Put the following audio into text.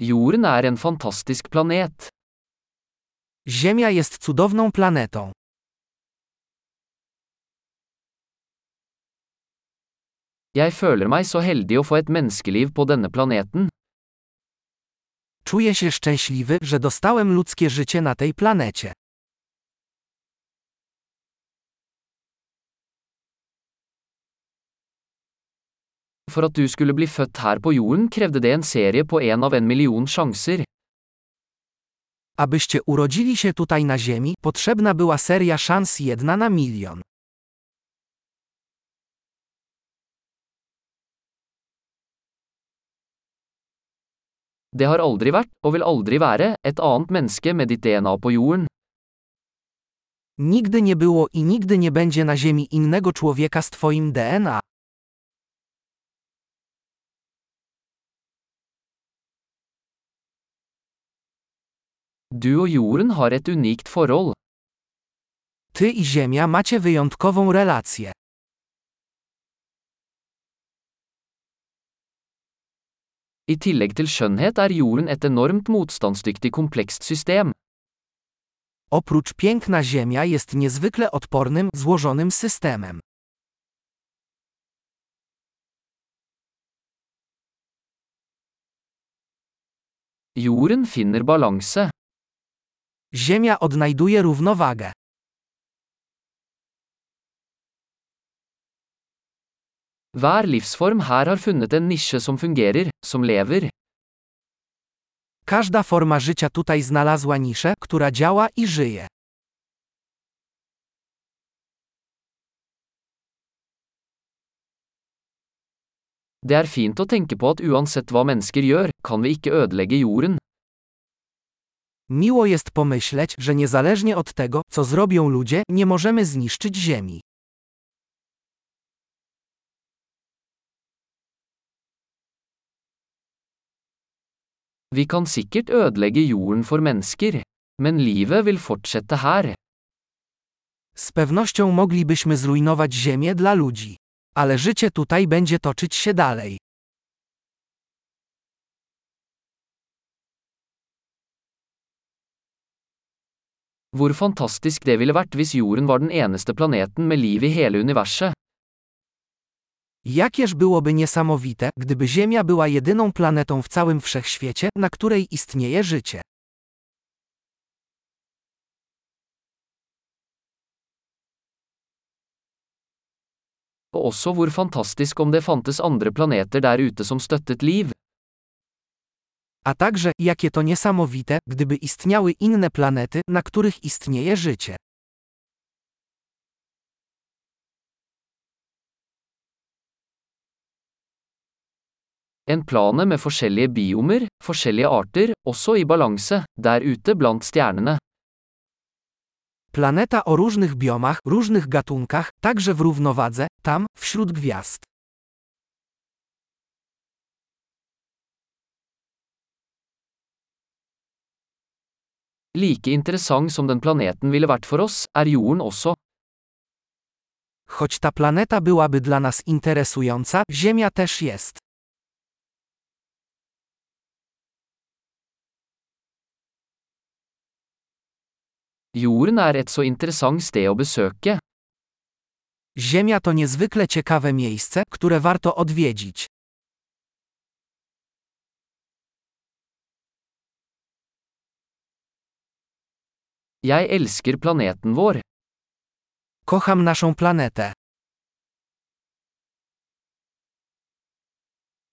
Jorden er en fantastisk planet. Ziemia jest cudowną planetą. Jeg føler meg så heldig å få et menneskeliv på denne planeten. Czuję się szczęśliwy, że dostałem ludzkie życie na tej planecie. For at du skulle bli født her på jorden krevde det en serie på en av en million sjanser. Abyście urodzili się tutaj na Ziemi, potrzebna była seria szans jedna na milion. Det har aldri vært, og vil aldri være, et annet menneske med ditt DNA på jorden. Nigdy nie było i nigdy nie będzie na Ziemi innego człowieka z Twoim DNA. Du og jorden har et unikt forhold. Ty i Ziemia macie wyjątkową relację. I tillegg til skjønnhet er jorden et enormt motstandsdyktig komplekst system. Oprócz piękna Ziemia jest niezwykle odpornym, złożonym systemem. Jorden finner balanse. Ziemia odnajduje równowagę. Hver livsform her har funnet en nisje som fungerer, som lever. Każda forma życia tutaj znalazła niszę, która działa i żyje. Det er fint å tenke på at uansett hva mennesker gjør, kan vi ikke ødelegge jorden. Miło jest pomyśleć, że niezależnie od tego, co zrobią ludzie, nie możemy zniszczyć Ziemi. Vi kan sikkert ødelegge jorden for mennesker, men livet vil fortsette her. Z pewnością moglibyśmy zrujnować Ziemię dla ludzi. Ale życie tutaj będzie toczyć się dalej. Hvor fantastisk det ville vært hvis jorden var den eneste planeten med liv i hele universet. Jakież byłoby niesamowite, gdyby Ziemia była jedyną planetą w całym wszechświecie, na której istnieje życie. Og også hvor fantastisk om det fantes andre planeter der ute som støttet liv. A także, jakie to niesamowite, gdyby istniały inne planety, na których istnieje życie. En plane med forskjellige biomer, forskjellige arter, også i balanse, der ute blant stjernene. Planeta o różnych biomach, różnych gatunkach, także w równowadze, tam, wśród gwiazd. Like interessant som den planeten ville vært for oss, er jorden også. Choć ta planeta byłaby dla nas interesująca, Ziemia też jest. Jorden er et så interessant sted å besøke. Ziemia to niezwykle ciekawe miejsce, które warto odwiedzić. Jeg elsker planeten vår. Kocham naszą planetę.